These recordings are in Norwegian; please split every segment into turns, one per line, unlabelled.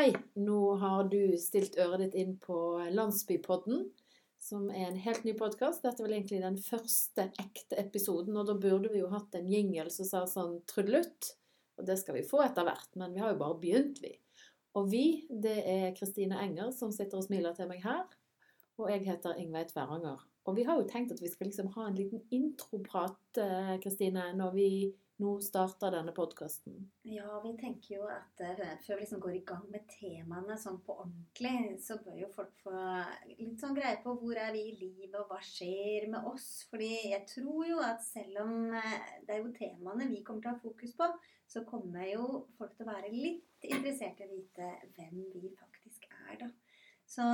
Hei, nå har du stilt øret ditt inn på Landsbypodden, som er en helt ny podkast. Dette er vel egentlig den første ekte episoden, og da burde vi jo hatt en jingle som sa sånn trudelutt. Og det skal vi få etter hvert, men vi har jo bare begynt, vi. Og vi, det er Kristine Enger som sitter og smiler til meg her. Og jeg heter Ingveig Tveranger. Og vi har jo tenkt at vi skal liksom ha en liten introprat, eh, Kristine, når vi nå starter denne podkasten?
Ja, vi tenker jo at før vi liksom går i gang med temaene sånn på ordentlig, så bør jo folk få litt sånn greie på hvor er vi i livet, og hva skjer med oss. Fordi jeg tror jo at selv om uh, det er jo temaene vi kommer til å ha fokus på, så kommer jo folk til å være litt interessert i å vite hvem vi faktisk er, da. Så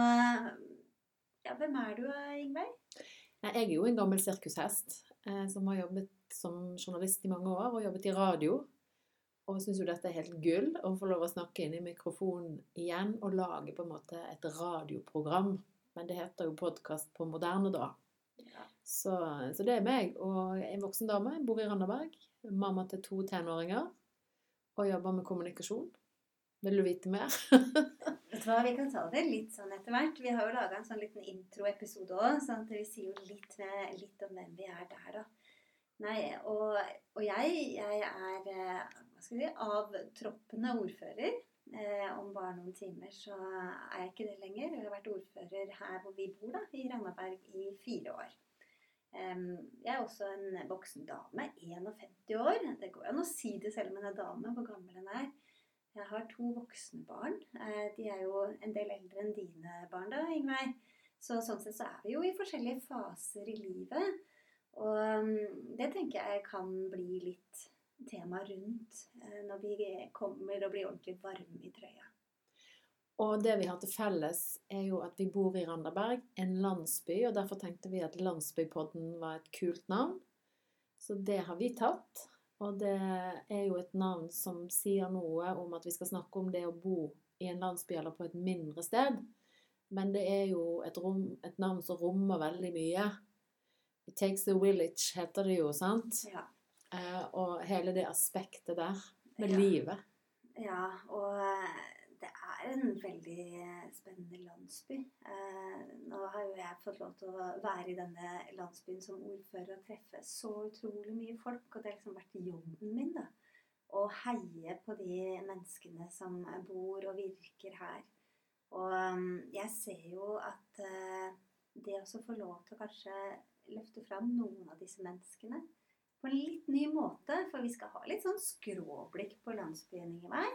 ja, hvem er du, Ingveig?
Jeg er jo en gammel sirkushest eh, som har jobbet som journalist i mange år og jobbet i radio. Og syns jo dette er helt gull å få lov å snakke inn i mikrofonen igjen og lage på en måte et radioprogram. Men det heter jo podkast på moderne, da. Ja. Så, så, det er meg og en voksen dame. Bor i Randaberg. Mamma til to tenåringer. Og jobber med kommunikasjon. Vil du vite mer?
Vet du hva, Vi kan ta det litt sånn etter hvert. Vi har jo laga en sånn liten introepisode òg, så vi sier jo litt, med, litt om hvem vi er der, da. Nei, og, og jeg, jeg, er eh, hva skal si, avtroppende ordfører. Eh, om bare noen timer så er jeg ikke det lenger. Jeg har vært ordfører her hvor vi bor, da, i Randaberg, i fire år. Jeg er også en voksen dame. 51 år. Det går an å si det selv om en er dame, hvor gammel en er. Jeg har to voksne barn. Eh, de er jo en del eldre enn dine barn, da, Ingveig. Så sånn sett så er vi jo i forskjellige faser i livet. Og um, det tenker jeg kan bli litt tema rundt eh, når vi kommer og blir ordentlig varme i trøya.
Og det vi har til felles, er jo at vi bor i Randaberg, en landsby. Og derfor tenkte vi at Landsbypodden var et kult navn. Så det har vi tatt. Og det er jo et navn som sier noe om at vi skal snakke om det å bo i en landsby eller på et mindre sted. Men det er jo et, rom, et navn som rommer veldig mye. It takes a village, heter det jo, sant? Ja. Eh, og hele det aspektet der med ja. livet.
Ja, og eh, det er en veldig spennende landsby. Eh, nå har jo jeg fått lov til å være i denne landsbyen som ordfører og treffe så utrolig mye folk. Og det har liksom vært jobben min, da. Å heie på de menneskene som bor og virker her. Og mm, jeg ser jo at eh, det å få lov til å kanskje løfte fram noen av disse menneskene på en litt ny måte. For vi skal ha litt sånn skråblikk på landsbyen i vei.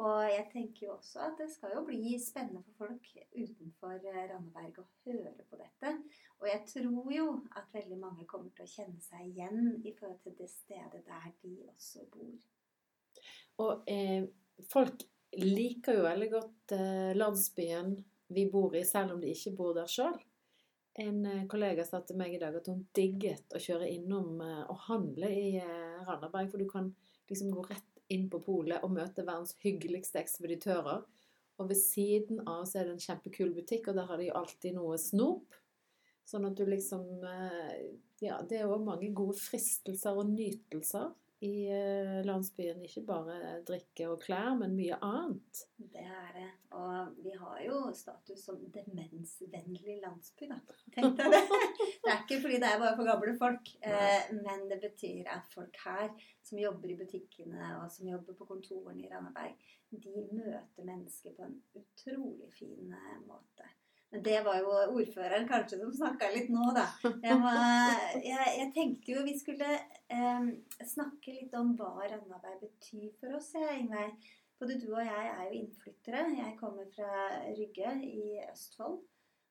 Og jeg tenker jo også at det skal jo bli spennende for folk utenfor eh, Randaberg å høre på dette. Og jeg tror jo at veldig mange kommer til å kjenne seg igjen i forhold til det stedet der de også bor.
Og eh, folk liker jo veldig godt eh, landsbyen vi bor i, selv om de ikke bor der sjøl. En eh, kollega sa til meg i dag at hun digget å kjøre innom eh, og handle i eh, Randaberg. For du kan liksom gå rett inn på polet og møte verdens hyggeligste ekspeditører. Og ved siden av så er det en kjempekul butikk, og der har de alltid noe snop. Sånn at du liksom Ja, det er òg mange gode fristelser og nytelser i eh, landsbyen. Ikke bare drikke og klær, men mye annet.
Det er det. Og vi har jo status som demensvennlig landsby, da. Tenk deg det. Det er ikke fordi det er bare for gamle folk. Nei. men det betyr at folk her som jobber i butikkene og som jobber på kontorene i Randaberg, de møter mennesker på en utrolig fin eh, måte. Men det var jo ordføreren kanskje som snakka litt nå, da. Jeg, var, jeg, jeg, tenkte jo vi skulle eh, snakke litt om hva Randaberg betyr for oss, jeg, Ingveig. Både du og jeg er jo innflyttere. Jeg kommer fra Rygge i Østfold.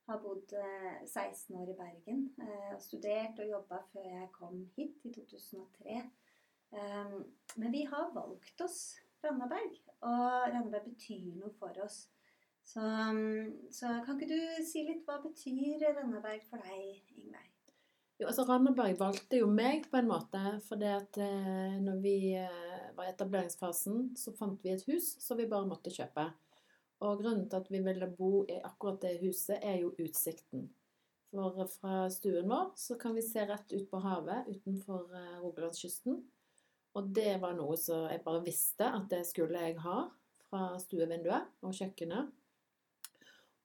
Har bodd eh, 16 år i Bergen. Eh, studert og jobba før jeg kom hit i 2003. Eh, men vi har valgt oss Randaberg, og Randaberg betyr noe for oss. Så, um, så, kan ikke du si litt hva betyr Randaberg for deg, Ingveig?
Jo, altså Randaberg valgte jo meg på en måte. For det at eh, når vi eh, var i etableringsfasen, så fant vi et hus som vi bare måtte kjøpe. Og grunnen til at vi ville bo i akkurat det huset, er jo utsikten. For fra stuen vår så kan vi se rett ut på havet utenfor eh, Rogalandskysten. Og det var noe som jeg bare visste at det skulle jeg ha fra stuevinduet og kjøkkenet.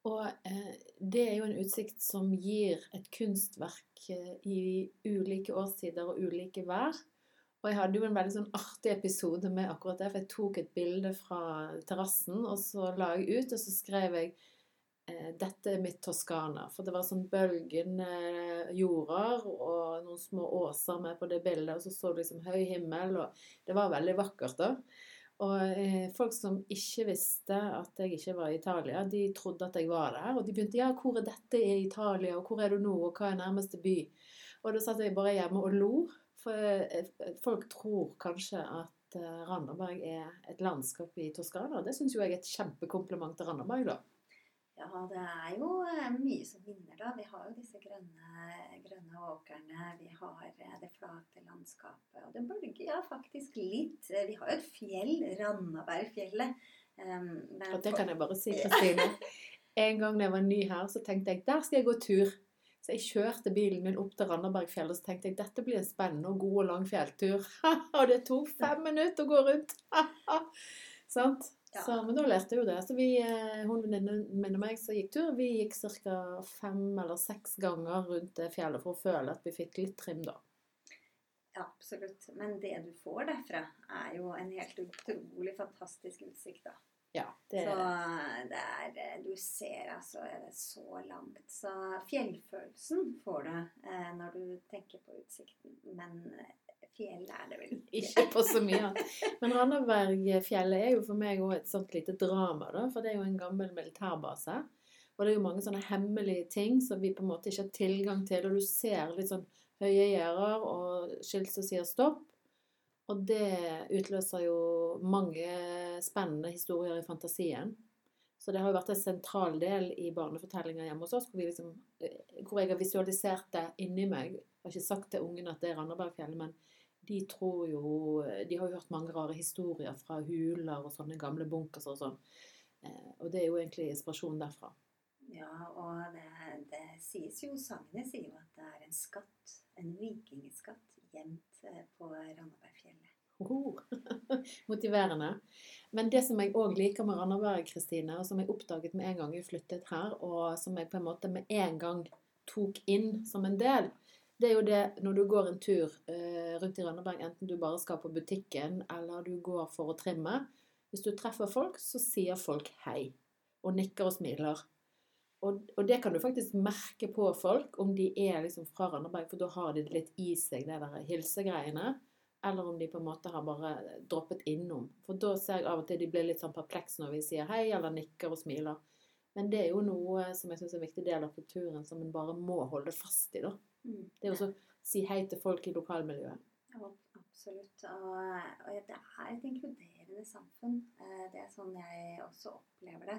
Og eh, det er jo en utsikt som gir et kunstverk eh, i ulike årstider og ulike vær. Og jeg hadde jo en veldig sånn artig episode med akkurat det, for jeg tok et bilde fra terrassen, og så la jeg ut, og så skrev jeg eh, 'Dette er mitt Toskana'. For det var sånn bølgende jorder og noen små åser med på det bildet, og så så du liksom høy himmel, og det var veldig vakkert, da. Og eh, folk som ikke visste at jeg ikke var i Italia, de trodde at jeg var der. Og de begynte 'Ja, hvor er dette i Italia, og hvor er du nå, og hva er nærmeste by?' Og da satt jeg bare hjemme og lo. For eh, folk tror kanskje at eh, Randaberg er et landskap i Toskana. Det syns jo jeg er et kjempekompliment til Randaberg, da.
Ja, det er jo eh, mye som vinner, da. Vi har jo disse grønne, grønne åkrene. Vi har det flate landskapet. Og det bølger ja, faktisk litt. Vi har jo et fjell, Randabergfjellet. Um,
og det kan jeg bare si, Kristine. En gang da jeg var ny her, så tenkte jeg der skal jeg gå tur. Så jeg kjørte bilen min opp til Randabergfjellet og så tenkte jeg dette blir en spennende og god og lang fjelltur. og det tok fem minutter å gå rundt. Sant? Ja. Så, men da lærte jeg jo det. Så vi, eh, hun venninnen og meg som gikk tur, vi gikk ca. fem eller seks ganger rundt det fjellet for å føle at vi fikk litt trim, da.
Ja, absolutt. Men det du får derfra, er jo en helt utrolig fantastisk utsikt, da.
Ja, det...
Så det er Du ser altså så langt. Så fjellfølelsen får du eh, når du tenker på utsikten. Men eh, fjell er det vel
ikke. Ikke på så mye. Men Randabergfjellet er jo for meg òg et sånt lite drama, da. For det er jo en gammel militærbase. Og det er jo mange sånne hemmelige ting som vi på en måte ikke har tilgang til. Og du ser litt sånn høye gjerder og skilt som sier stopp. Og det utløser jo mange spennende historier i fantasien. Så det har jo vært en sentral del i barnefortellinger hjemme hos oss, hvor, liksom, eh, hvor jeg har visualisert det inni meg. Jeg har ikke sagt til ungene at det er Randabergfjellet, men de tror jo De har jo hørt mange rare historier fra huler og sånne gamle bunkers og sånn. Eh, og det er jo egentlig inspirasjon derfra.
Ja, og det, det sies jo Sangene sier jo at det er en skatt, en vikingskatt, gjemt eh, på Randabergfjellet.
Motiverende. Men det som jeg òg liker med Randaberg, Kristine, og som jeg oppdaget med en gang jeg flyttet her, og som jeg på en måte med en gang tok inn som en del, det er jo det når du går en tur eh, rundt i Randaberg, enten du bare skal på butikken eller du går for å trimme. Hvis du treffer folk, så sier folk hei. Og nikker og smiler. Og, og, det kan du faktisk merke på folk, om de er liksom fra Randaberg, for da har de det litt i seg, det der hilsegreiene. Eller om de på en måte har bare droppet innom. For da ser jeg av og til de blir litt sånn perplekse når vi sier hei, eller nikker og smiler. Men det er jo noe som jeg syns er en viktig del av kulturen, som en bare må holde fast i. da. Mm. Det er jo å si hei til folk i lokalmiljøet.
Ja, absolutt. Og, og det er et inkluderende samfunn. Eh, det er sånn jeg også opplever det.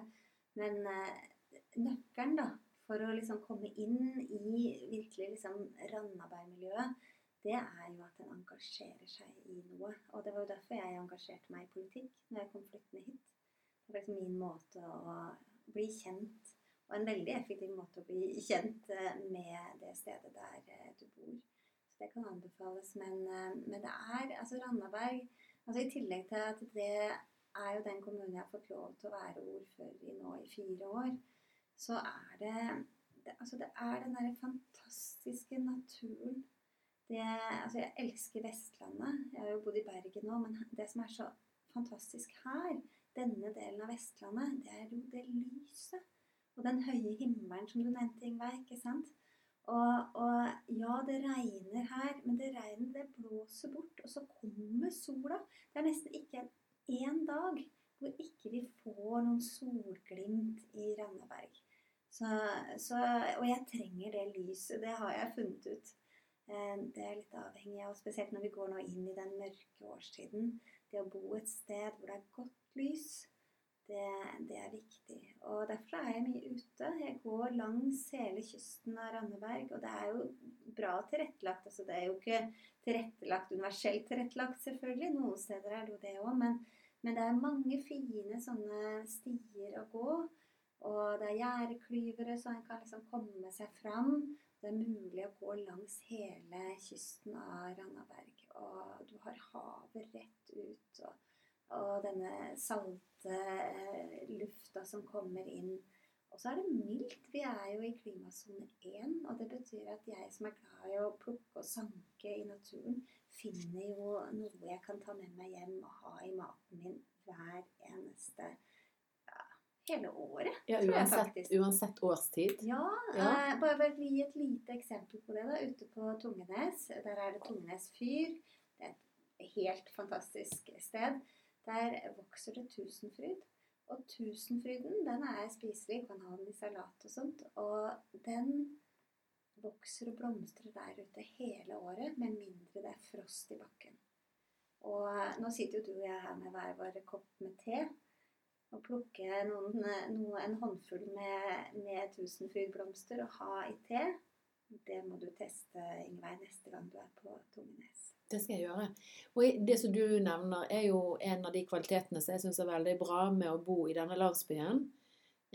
Men eh, nøkkelen da, for å liksom komme inn i virkelig liksom Randaberg-miljøet, det er jo at en engasjerer seg i noe. Og det var jo derfor jeg engasjerte meg i politikk når jeg kom flyttende hit. Det var liksom min måte å bli kjent Og en veldig effektiv måte å bli kjent eh, med det stedet der eh, du bor. Så det kan anbefales. Men, eh, men det er altså Randaberg altså I tillegg til at det er jo den kommunen jeg har fått lov til å være ordfører i nå i fire år, så er det, det Altså, det er den derre fantastiske naturen. Det, altså, jeg elsker Vestlandet. Jeg har jo bodd i Bergen nå, men det som er så fantastisk her, denne delen av Vestlandet, det er jo det lyset. Og den høye himmelen som du nevnte, Ingveig. ikke sant? Og, og, ja, det regner her, men det regnet det blåser bort, og så kommer sola. Det er nesten ikke én dag hvor ikke vi får noen solglimt i Randaberg. Så, så, og jeg trenger det lyset. Det har jeg funnet ut. Eh, det er litt avhengig av, spesielt når vi går nå inn i den mørke årstiden. Det å bo et sted hvor det er godt lys, det, det er viktig. Og derfor er jeg mye ute. Jeg går langs hele kysten av Randeberg, og det er jo bra tilrettelagt. Altså, det er jo ikke tilrettelagt universelt tilrettelagt, selvfølgelig. Noen steder er det jo det òg. Men, men det er mange fine sånne stier å gå. Og det er gjerdeklyvere, så en kan liksom komme seg fram. Det er mulig å gå langs hele kysten av Randaberg. Og du har havet rett ut. Og Og denne salte eh, lufta som kommer inn. Og så er det mildt. Vi er jo i klimasone 1, og det betyr at jeg som er glad i å plukke og sanke i naturen, finner jo noe jeg kan ta med meg hjem og ha i maten min hver eneste ja, hele året.
Ja, uansett, uansett årstid.
Ja,
Ja.
Eh, bare for å gi et lite eksempel på det. da, Ute på Tungenes, der er det Tungenes fyr. Det er et helt fantastisk sted. Der vokser det tusenfryd. Og tusenfryden den er spiselig, kan ha den i salat og sånt. Og den vokser og blomstrer der ute hele året, med mindre det er frost i bakken. Og nå sitter jo du og jeg her med hver vår kopp med te. Å plukke noen, noe, en håndfull med, med tusenfrydblomster og ha i te, det må du teste, Ingveig, neste gang du er på Tungenes.
Det skal jeg gjøre. Og det som du nevner, er jo en av de kvalitetene som jeg syns er veldig bra med å bo i denne landsbyen.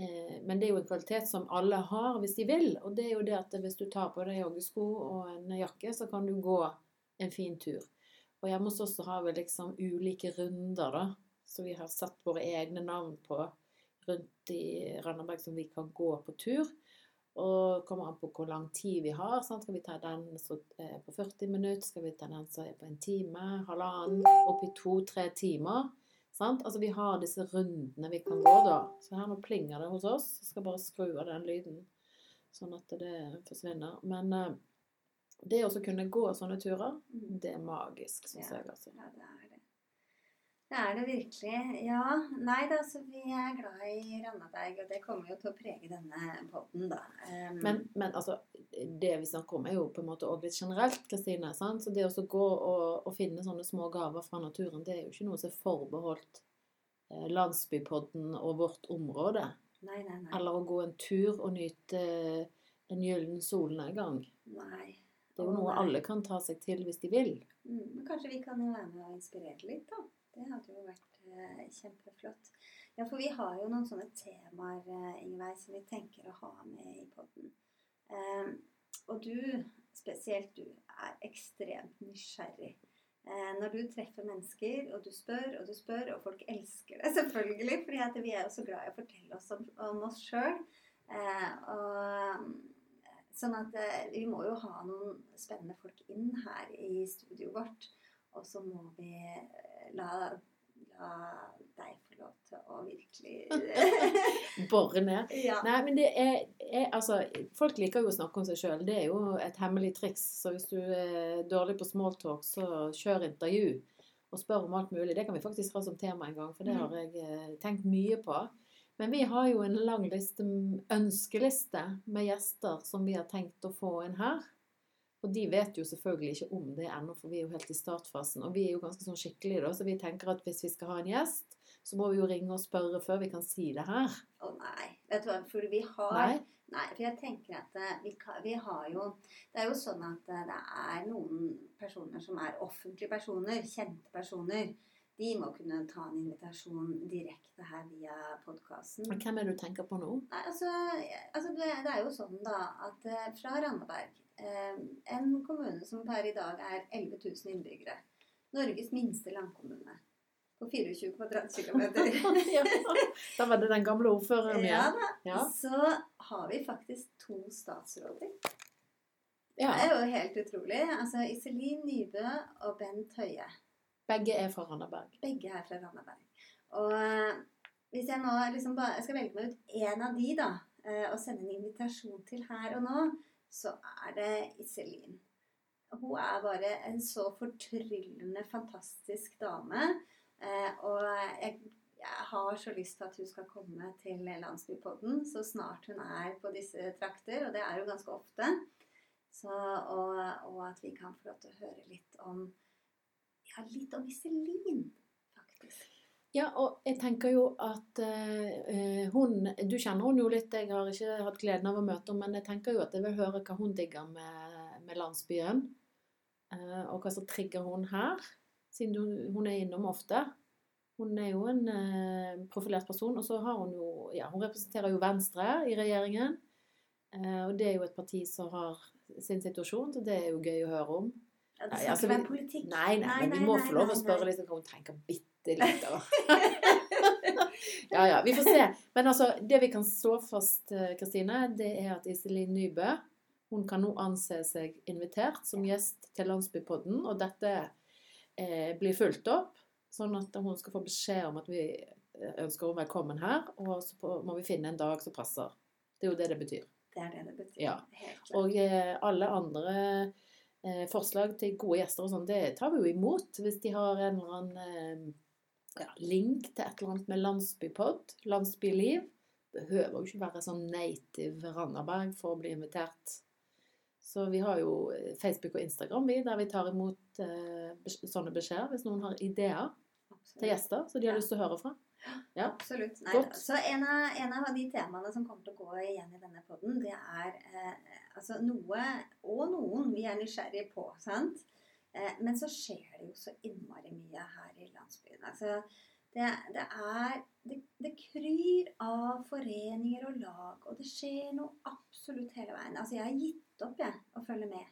Eh, Men det er jo en kvalitet som alle har hvis de vil. Og det er jo det at hvis du tar på deg joggesko og en jakke, så kan du gå en fin tur. Og hjemme hos oss har vi liksom ulike runder, da. Så vi har satt våre egne navn på rundt i Randaberg som vi kan gå på tur. Og kommer an på hvor lang tid vi har. Sant? Skal vi ta den som er på 40 minutter? Skal vi ta den som er på en time? Halvannen? Opp i to-tre timer? Sant? Altså Vi har disse rundene vi kan gå, da. Så her nå plinger det hos oss. Jeg skal bare skru av den lyden, sånn at det forsvinner. Men eh, det å kunne gå sånne turer,
Mm.
det er magisk, syns
Ja.
jeg. altså.
Ja, det er det. Det er det virkelig. Ja. Nei da, så vi er glad i Randaberg, og det kommer jo til å prege denne podden, da. Um,
Men, men altså, det vi snakker om, er jo på en måte òg litt generelt, Kristine. sant? Så det å gå og, og finne sånne små gaver fra naturen, det er jo ikke noe som er forbeholdt eh, landsbypodden og vårt område.
Nei, nei, nei.
Eller å gå en tur og nyte eh, en gyllen solnedgang.
nei.
Det er jo noe
nei.
alle kan ta seg til hvis de vil.
Mm, men kanskje vi kan jo være med og inspirere litt, da. Det hadde jo vært eh, kjempeflott. Ja, for vi har jo noen sånne temaer, eh, Ingveig, som vi tenker å ha med i podden. Eh, og du, spesielt du, er ekstremt nysgjerrig. Eh, når du treffer mennesker, og du spør og du spør, og folk elsker det selvfølgelig, fordi vi er jo så glad i å fortelle oss om, om oss sjøl. Eh, Sånn at eh, vi må jo ha noen spennende folk inn her i studioet vårt. Og så må vi la, la deg få lov til å virkelig
Bore ned.
Ja.
Nei, men det er, er Altså, folk liker jo å snakke om seg sjøl. Det er jo et hemmelig triks. Så hvis du er dårlig på smalltalk, så kjør intervju. Og spør om alt mulig. Det kan vi faktisk ha som tema en gang, for det
Mm.
har jeg eh, tenkt mye på. Men vi har jo en lang liste, ønskeliste med gjester som vi har tenkt å få inn her. Og de vet jo selvfølgelig ikke om det ennå, for vi er jo helt i startfasen. Og vi er jo ganske sånn skikkelige, da, så vi tenker at hvis vi skal ha en gjest, så må vi jo ringe og spørre før vi kan si det her.
Å nei. Vet du hva, for vi har
Nei?
Nei, for jeg tenker at eh, vi, vi har jo Det er jo sånn at eh, det er noen personer som er offentlige personer, kjente personer. De må kunne ta en invitasjon direkte her via podkasten.
Hvem er det du tenker på nå?
Nei, altså, altså det, er jo sånn da at eh, fra Randaberg, en kommune som per i dag er 11 000 innbyggere, Norges minste landkommune, på 24 kvadratkilometer
ja, da var det den gamle ordføreren
ja,
ja
da, så har vi faktisk to statsråder.
Ja.
Det er jo helt utrolig. Altså Iselin Nybø og Bent Høie.
Begge er fra Randaberg.
Begge er fra Randaberg. Og eh, hvis jeg nå liksom bare jeg skal velge meg ut én av de, da, eh, og sende en invitasjon til her og nå, så er det Iselin. Hun er bare en så fortryllende fantastisk dame. Eh, og jeg, jeg har så lyst til at hun skal komme til Landsbypodden så snart hun er på disse trakter, og det er jo ganske ofte. Så, og, og at vi kan få lov til å høre litt om ja, litt om Iselin, faktisk.
Ja, og jeg tenker jo at eh, hun Du kjenner hun jo litt, jeg har ikke hatt gleden av å møte henne, men jeg tenker jo at jeg vil høre hva hun digger med, med landsbyen. Eh, og hva som trigger hun her, siden hun, hun er innom ofte. Hun er jo en eh, profilert person, og så har hun jo Ja, hun representerer jo Venstre i regjeringen. Eh, og det er jo et parti som har sin situasjon, så det er jo gøy å høre om.
Ja, det
Nei,
skal
altså,
ikke være
vi-
Nei,
Nei, nei, men vi må få lov å spørre liksom, hva hun tenker bitte bitte litt, da. ja, ja. Vi får se. Men altså, det vi kan slå fast, eh, Kristine, det er at Iselin Nybø hun kan nå anse seg invitert som gjest til Landsbypodden, og dette eh, blir fulgt opp, sånn at hun skal få beskjed om at vi eh, ønsker henne velkommen her, og så må vi finne en dag som passer. Det er jo det det betyr.
Det er det det betyr.
Ja. Og eh, alle andre eh, forslag til gode gjester og sånn, det tar vi jo imot hvis de har en eller annen eh, ja, link til et eller annet med landsbypod, landsbyliv. Behøver jo ikke være sånn native Randaberg for å bli invitert. Så vi har jo eh, Facebook og Instagram vi, der vi tar imot eh, sånne beskjeder hvis noen har ideer til gjester som de har
Ja.
lyst til å høre fra. Ja.
Absolutt. Nei, så en av, en av de temaene som kommer til å gå igjen i denne podden, det er eh, altså noe og noen vi er nysgjerrige på. sant? Eh, men så skjer det jo så innmari mye her i landsbyen. Altså, det, det er det, det kryr av foreninger og lag, og det skjer noe absolutt hele veien. Altså, jeg har gitt opp, jeg, å følge med.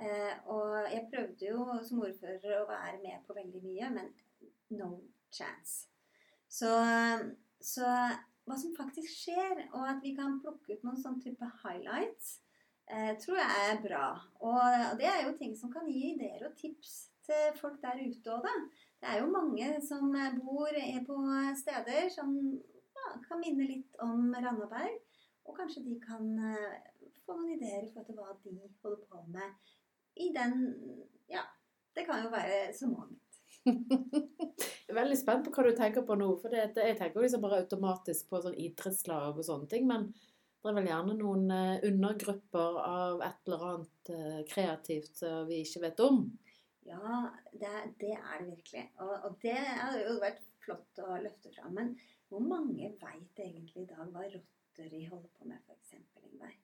Eh, og jeg prøvde jo som ordfører å være med på veldig mye, men no chance. Så, så hva som faktisk skjer, og at vi kan plukke ut noen sånn type highlights, tror jeg er bra. Og det er jo ting som kan gi ideer og tips til folk der ute òg, da. Det er jo mange som bor er på steder som ja, kan minne litt om Randaberg. Og kanskje de kan eh, få noen ideer i forhold til hva de holder på med i den Ja, det kan jo være så mangt.
Jeg er veldig spent på hva du tenker på nå. For det, jeg tenker liksom bare automatisk på sånn idrettslag og sånne ting. Men det er vel gjerne noen eh, undergrupper av et eller annet eh, kreativt vi ikke vet om.
Ja, det, det er det virkelig. Og, og det hadde jo vært flott å løfte fram. Men hvor mange veit egentlig i dag hva rotteri holder på med, f.eks. Ingveig?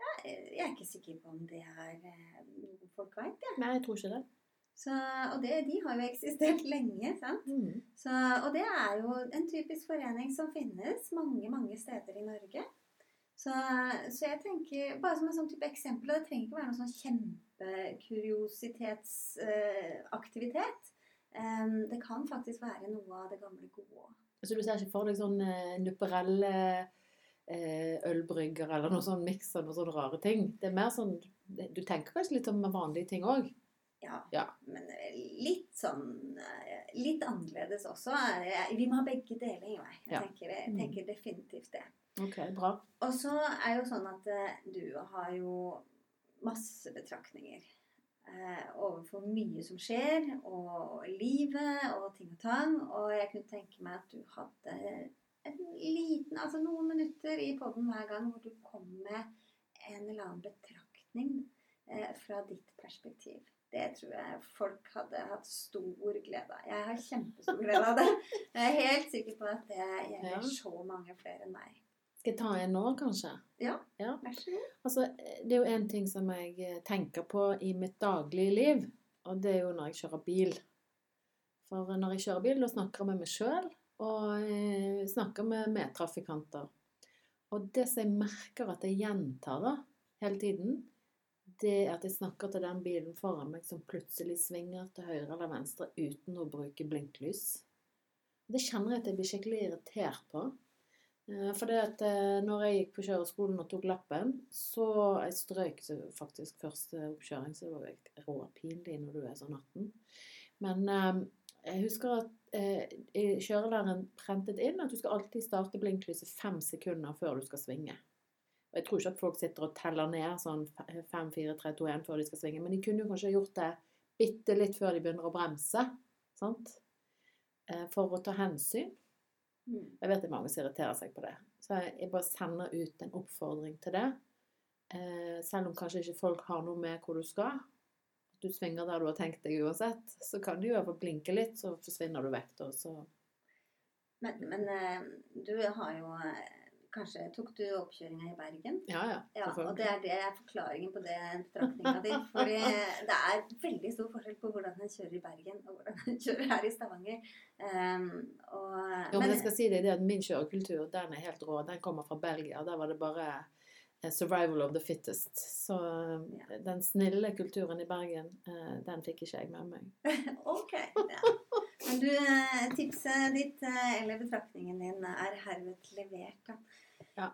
Ja, jeg er ikke sikker på om det er eh, noe folk veit. Ja.
Nei, jeg tror ikke det.
Så, og det, de har jo eksistert lenge. sant?
Mm.
Så, og det er jo en typisk forening som finnes mange, mange steder i Norge. Så, så jeg tenker, bare som en sånn type eksempel, og det trenger ikke være noen sånn kjempekuriositetsaktivitet. det kan faktisk være noe av det gamle gode.
Så du ser ikke for deg sånn eh, Nuperelle eh, ølbrygger eller noe sånn miks av noen sånne rare ting? Det er mer sånn Du tenker kanskje litt om vanlige ting òg?
Ja,
Ja.
men litt sånn eh, Litt annerledes også. Eh, Vi må ha begge deler, Ingveig. Jeg
Ja.
tenker, jeg tenker definitivt det.
Ok, bra.
Og så er jo sånn at eh, du har jo masse betraktninger eh, overfor mye som skjer, og livet og ting og tang. Og jeg kunne tenke meg at du hadde en liten, altså noen minutter i podden hver gang hvor du kom med en eller annen betraktning eh, fra ditt perspektiv. Det tror jeg folk hadde hatt stor glede av. Jeg har kjempestor glede av det. Jeg er helt sikker på at det gjelder så mange flere enn meg.
Skal jeg ta en nå, kanskje?
Vær så god.
Altså, det er jo en ting som jeg eh, tenker på i mitt daglige liv, og det er jo når jeg kjører bil. For når jeg kjører bil, da snakker jeg med meg sjøl, og eh, snakker med medtrafikanter. Og det som jeg merker at jeg gjentar da, hele tiden, det er at jeg snakker til den bilen foran meg som plutselig svinger til høyre eller venstre uten å bruke blinklys. Det kjenner jeg at jeg blir skikkelig irritert på. Eh, For det at eh, når jeg gikk på kjøreskolen og tok lappen, så jeg strøk så faktisk første oppkjøring, så det var jo råpinlig når du er sånn 18. Men eh, jeg husker at eh, kjørelæreren prentet inn at du skal alltid starte blinklyset fem sekunder før du skal svinge. Og jeg tror ikke at folk sitter og teller ned sånn 5, 4, 3, 2, 1 før de skal svinge, men de kunne jo kanskje gjort det bitte litt før de begynner å bremse, sant? For å ta hensyn. Jeg vet det er mange som irriterer seg på det. Så jeg bare sender ut en oppfordring til det. Eh, selv om kanskje ikke folk har noe med hvor du skal. Du svinger der du har tenkt deg uansett. Så kan du i hvert fall blinke litt, så forsvinner du vekk.
Men, men eh, du har jo eh, Kanskje tok du oppkjøringa i Bergen?
Ja, ja.
Ja, og det er det er forklaringen på det betraktninga di. Fordi det er veldig stor forskjell på hvordan en kjører i Bergen og hvordan en kjører her i Stavanger. Um, og,
Jo, men jeg skal si det, det at min kjørekultur den er helt rå. Den kommer fra Belgia. Der var det bare eh, 'survival of the fittest'. Så ja. den snille kulturen i Bergen, eh, den fikk ikke jeg med meg.
ok. Ja. Men du, tipse tipset ditt eh, eller betraktningen din er herved levert. da.
Ja.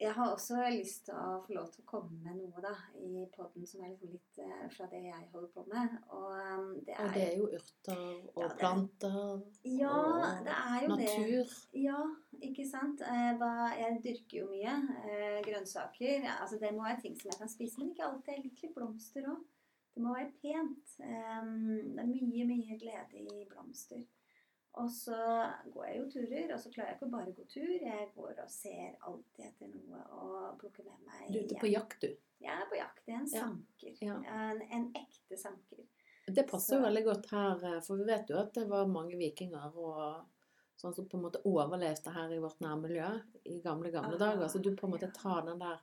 Jeg har også lyst til å få lov til å komme med noe da, i podden som er liksom litt eh, fra det jeg holder på med. Og um, det er,
Og det er jo urter og
Ja, det er-
planter
Ja,
og
det er jo det.
natur.
Ja, ikke sant. Eh, hva, jeg dyrker jo mye eh, grønnsaker. Ja, altså det må være ting som jeg kan spise, men ikke alltid. Jeg liker blomster òg. Det må være pent. Em, det er mye, mye glede i blomster. Og så går jeg jo turer, og så klarer jeg ikke å bare gå tur. Jeg går og ser alltid etter noe og plukke med meg
Du er ute på jakt, du.
Jeg er på jakt. Jeg er en
Ja.
sanker.
Ja.
En, en ekte sanker.
Det passer jo veldig godt her, eh, for vi vet jo at det var mange vikinger og sånn som på en måte overlevde her i vårt nærmiljø i gamle, gamle
Ah,
dager. Så du på en måte
ja.
tar den der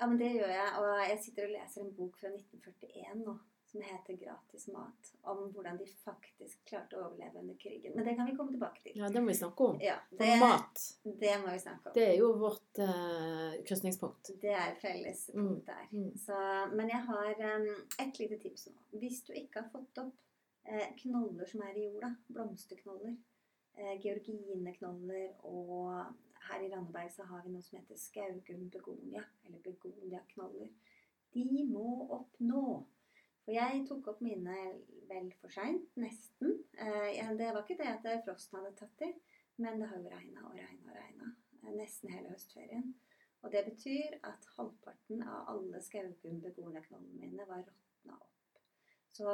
Ja, men det gjør jeg. Og jeg sitter og leser en bok fra 1941 nå som heter 'Gratis mat'. Om hvordan de faktisk klarte å overleve under krigen. Men det kan vi komme tilbake til.
Ja, det må vi snakke om.
Ja, det,
mat,
det må vi snakke om.
det er jo vårt uh, krysningspunkt.
Det er felles
Mm,
punkt der.
mm.
Så, men jeg har um, et lite tips nå. Hvis du ikke har fått opp eh, knoller som er i jorda, blomsterknoller, eh, georgineknoller og her i Randeberg så har vi noe som heter skaugum begonia, eller begoniaknoller. De må opp nå. For jeg tok opp mine vel for seint, nesten. Eh, det var ikke det at frosten hadde tatt til, men det har jo regna og regna og regna eh, nesten hele høstferien. Og det betyr at halvparten av alle skaugum begoniaknollene mine var råtna opp. Så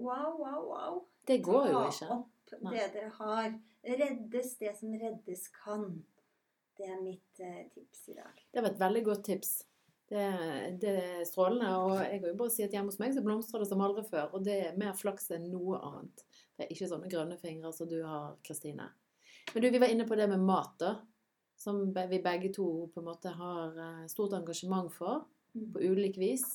wow, wow, wow.
Det går jo
Ta
ikke.
opp det dere har. Reddes det som reddes kan. Det er mitt eh, tips i dag.
Det var et veldig godt tips. Det, det er strålende. Og jeg vil jo bare si at hjemme hos meg så blomstrer det som aldri før. Og det er mer flaks enn noe annet. Det er ikke sånne grønne fingre som du har, Kristine. Men du, vi var inne på det med mat, da. Som vi begge to på en måte har eh, stort engasjement for. På ulik vis.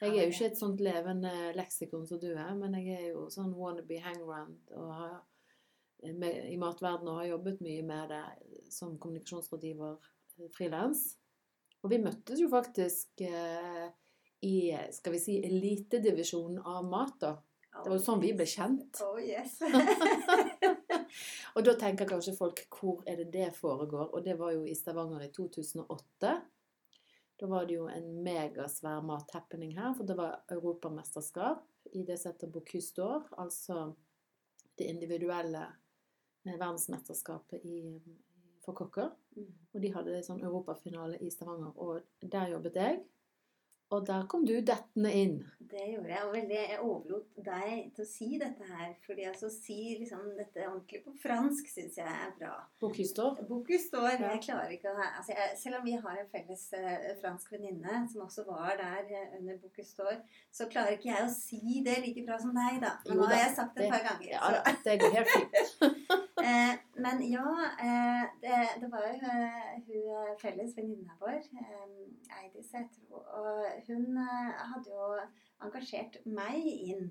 Jeg er jo ikke et sånt levende leksikon som du er, men jeg er jo sånn wannabe hangaround og har med, i matverdenen og har jobbet mye med det som kommunikasjonsrådgiver frilans. Og vi møttes jo faktisk eh, i skal vi si, elitedivisjonen av mat, da. Det var jo sånn vi ble kjent.
Oh yes.
Og da tenker kanskje folk hvor er det det foregår? Og det var jo i Stavanger i 2008. Da var det jo en megasvær mathappening her, for det var europamesterskap i det som heter Bocuse d'Or, altså det individuelle eh, verdensmesterskapet i, for kokker.
Mm.
Og de hadde sånn europafinale i Stavanger, og der jobbet jeg. Og der kom du dettende inn.
Det gjorde jeg. Og veldig, jeg overlot deg til å si dette her. fordi altså å si liksom dette ordentlig på fransk syns jeg er bra. Bokhistor? Bokhistor.
Ja.
Jeg klarer ikke å altså jeg, Selv om vi har en felles eh, fransk venninne som også var der eh, under Bokhistor, så klarer ikke jeg å si det like bra som deg, da. Men
Jo
nå har jeg sagt det et par ganger.
Ja, det går helt fint.
Eh, men ja, eh, det, det var jo eh, hun eh, felles venninna vår, eh, Eidis, jeg tror, og hun hadde jo engasjert meg inn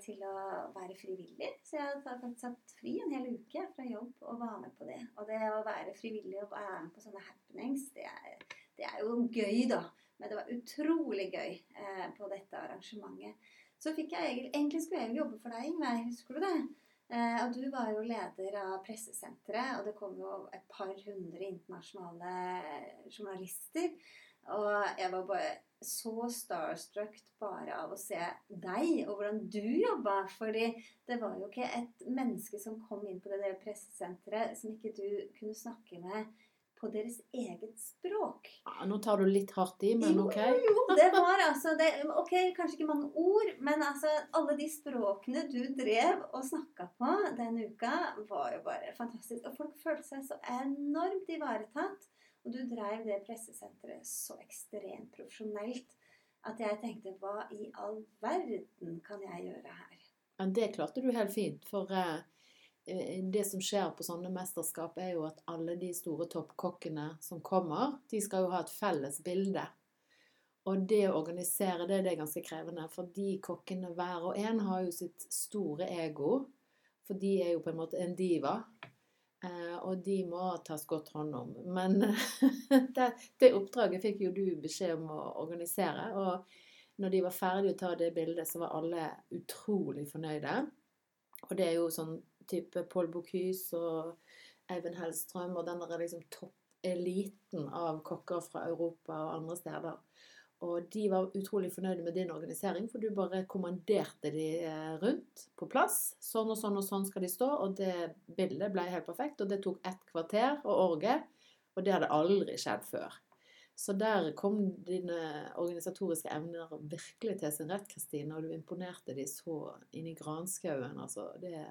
til å være frivillig. Så jeg hadde faktisk satt fri en hel uke fra jobb og var med på det. Og det å være frivillig og være med på sånne happenings, det er, det er jo gøy, da. Men det var utrolig gøy eh, på dette arrangementet. Så fikk jeg egentlig skulle jeg jo jobbe for deg, Ingveig. Husker du det? Eh, og du var jo leder av pressesenteret, og det kom jo et par hundre internasjonale eh, journalister. Og jeg var bare så starstruck bare av å se deg og hvordan du jobba. Fordi det var jo ikke et menneske som kom inn på det der pressesenteret som ikke du kunne snakke med på deres eget språk.
Ja, nå tar du litt hardt i, men OK.
Jo, jo, det var altså det, Ok, kanskje ikke mange ord, men altså alle de språkene du drev og snakka på den uka, var jo bare fantastisk. Og folk følte seg så enormt ivaretatt. Og du drev det pressesenteret så ekstremt profesjonelt at jeg tenkte hva i all verden kan jeg gjøre her?
Men det klarte du helt fint. For eh, det som skjer på sånne mesterskap, er jo at alle de store toppkokkene som kommer, de skal jo ha et felles bilde. Og det å organisere det, det er ganske krevende. For de kokkene hver og en har jo sitt store ego. For de er jo på en måte en diva. Eh, og de må tas godt hånd om. Men det, det oppdraget fikk jo du beskjed om å organisere. Og når de var ferdige å ta det bildet, så var alle utrolig fornøyde. Og det er jo sånn type Paul Bocuse og Eivind Hellstrøm og den der liksom toppeliten av kokker fra Europa og andre steder. Og de var utrolig fornøyde med din organisering, for du bare kommanderte de eh, rundt på plass. Sånn og sånn og sånn skal de stå, og det bildet ble helt perfekt. Og det tok ett kvarter å orge, og det hadde aldri skjedd før. Så der kom dine organisatoriske evner virkelig til sin rett, Kristine, og du imponerte de så inn i granskauen. Altså, det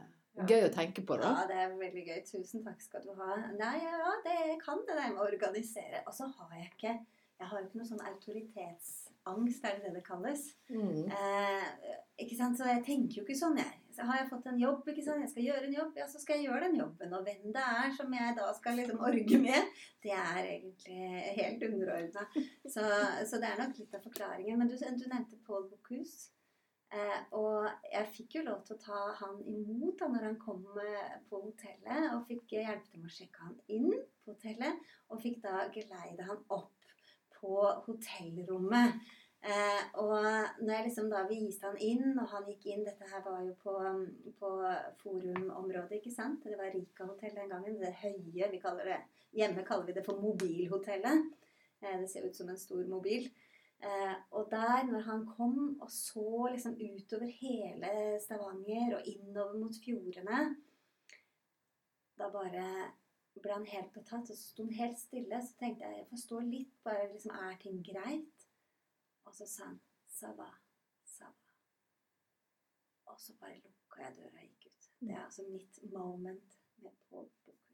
gøy å tenke på, da.
Ja, det er veldig gøy. Tusen takk skal du ha. Nei, ja, det kan det der med å organisere. Og så har jeg ikke jeg har jo ikke noe sånn autoritetsangst, er det det det kalles?
Mm.
Eh, ikke sant? Så jeg tenker jo ikke sånn, jeg. Så har jeg fått en jobb, ikke sant? jeg skal gjøre en jobb, ja, så skal jeg gjøre den jobben. Og hvem det er som jeg da skal liksom orge med, det er egentlig helt underordna. Så, så, det er nok litt av forklaringen. Men du, du nevnte Paul Bocuse. Eh, og jeg fikk jo lov til å ta han imot da når han kom eh, på hotellet. Og fikk hjelpe til med å sjekke han inn på hotellet. Og fikk da geleide han opp på hotellrommet. Eh, og når jeg liksom da viste han inn, og han gikk inn Dette her var jo på, på forumområdet, ikke sant? Det var Rika hotell den gangen. Det høye. vi kaller det, Hjemme kaller vi det for mobilhotellet. Eh, det ser ut som en stor mobil. Eh, og der, når han kom og så liksom utover hele Stavanger og innover mot fjordene Da bare ble han helt betatt. Og så sto han helt stille. Så tenkte jeg jeg får stå litt, bare liksom Er ting greit? Og så sa han Sava, Sava. Og så bare lukka jeg døra og gikk ut. Det er altså mitt moment med Paul Bocuse.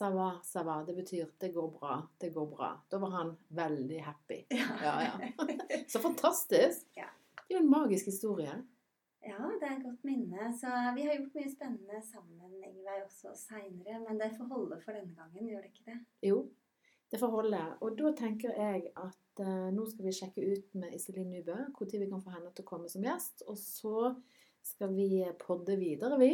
Sava, Sava. Det betyr 'det går bra', det går bra. Da var han veldig happy. Ja. Ja. Så fantastisk.
Ja.
Det er jo en magisk historie.
Ja, det er et godt minne. Så vi har gjort mye spennende sammen, Ingveig, også seinere. Men det får holde for denne gangen, gjør det ikke det?
Jo, det får holde. Og da tenker jeg at uh, nå skal vi sjekke ut med Iselin Nybø når vi kan få henne til å komme som gjest. Og så skal vi podde videre, vi.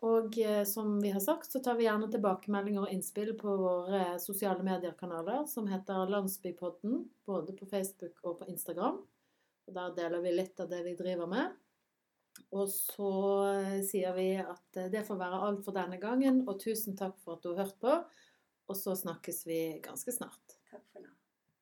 Og uh, som vi har sagt, så tar vi gjerne tilbakemeldinger og innspill på våre sosiale medier-kanaler som heter Landsbypodden, både på Facebook og på Instagram. Og Der deler vi litt av det vi driver med. Og så sier vi at det får være alt for denne gangen, og tusen takk for at du har hørt på. Og så snakkes vi ganske snart.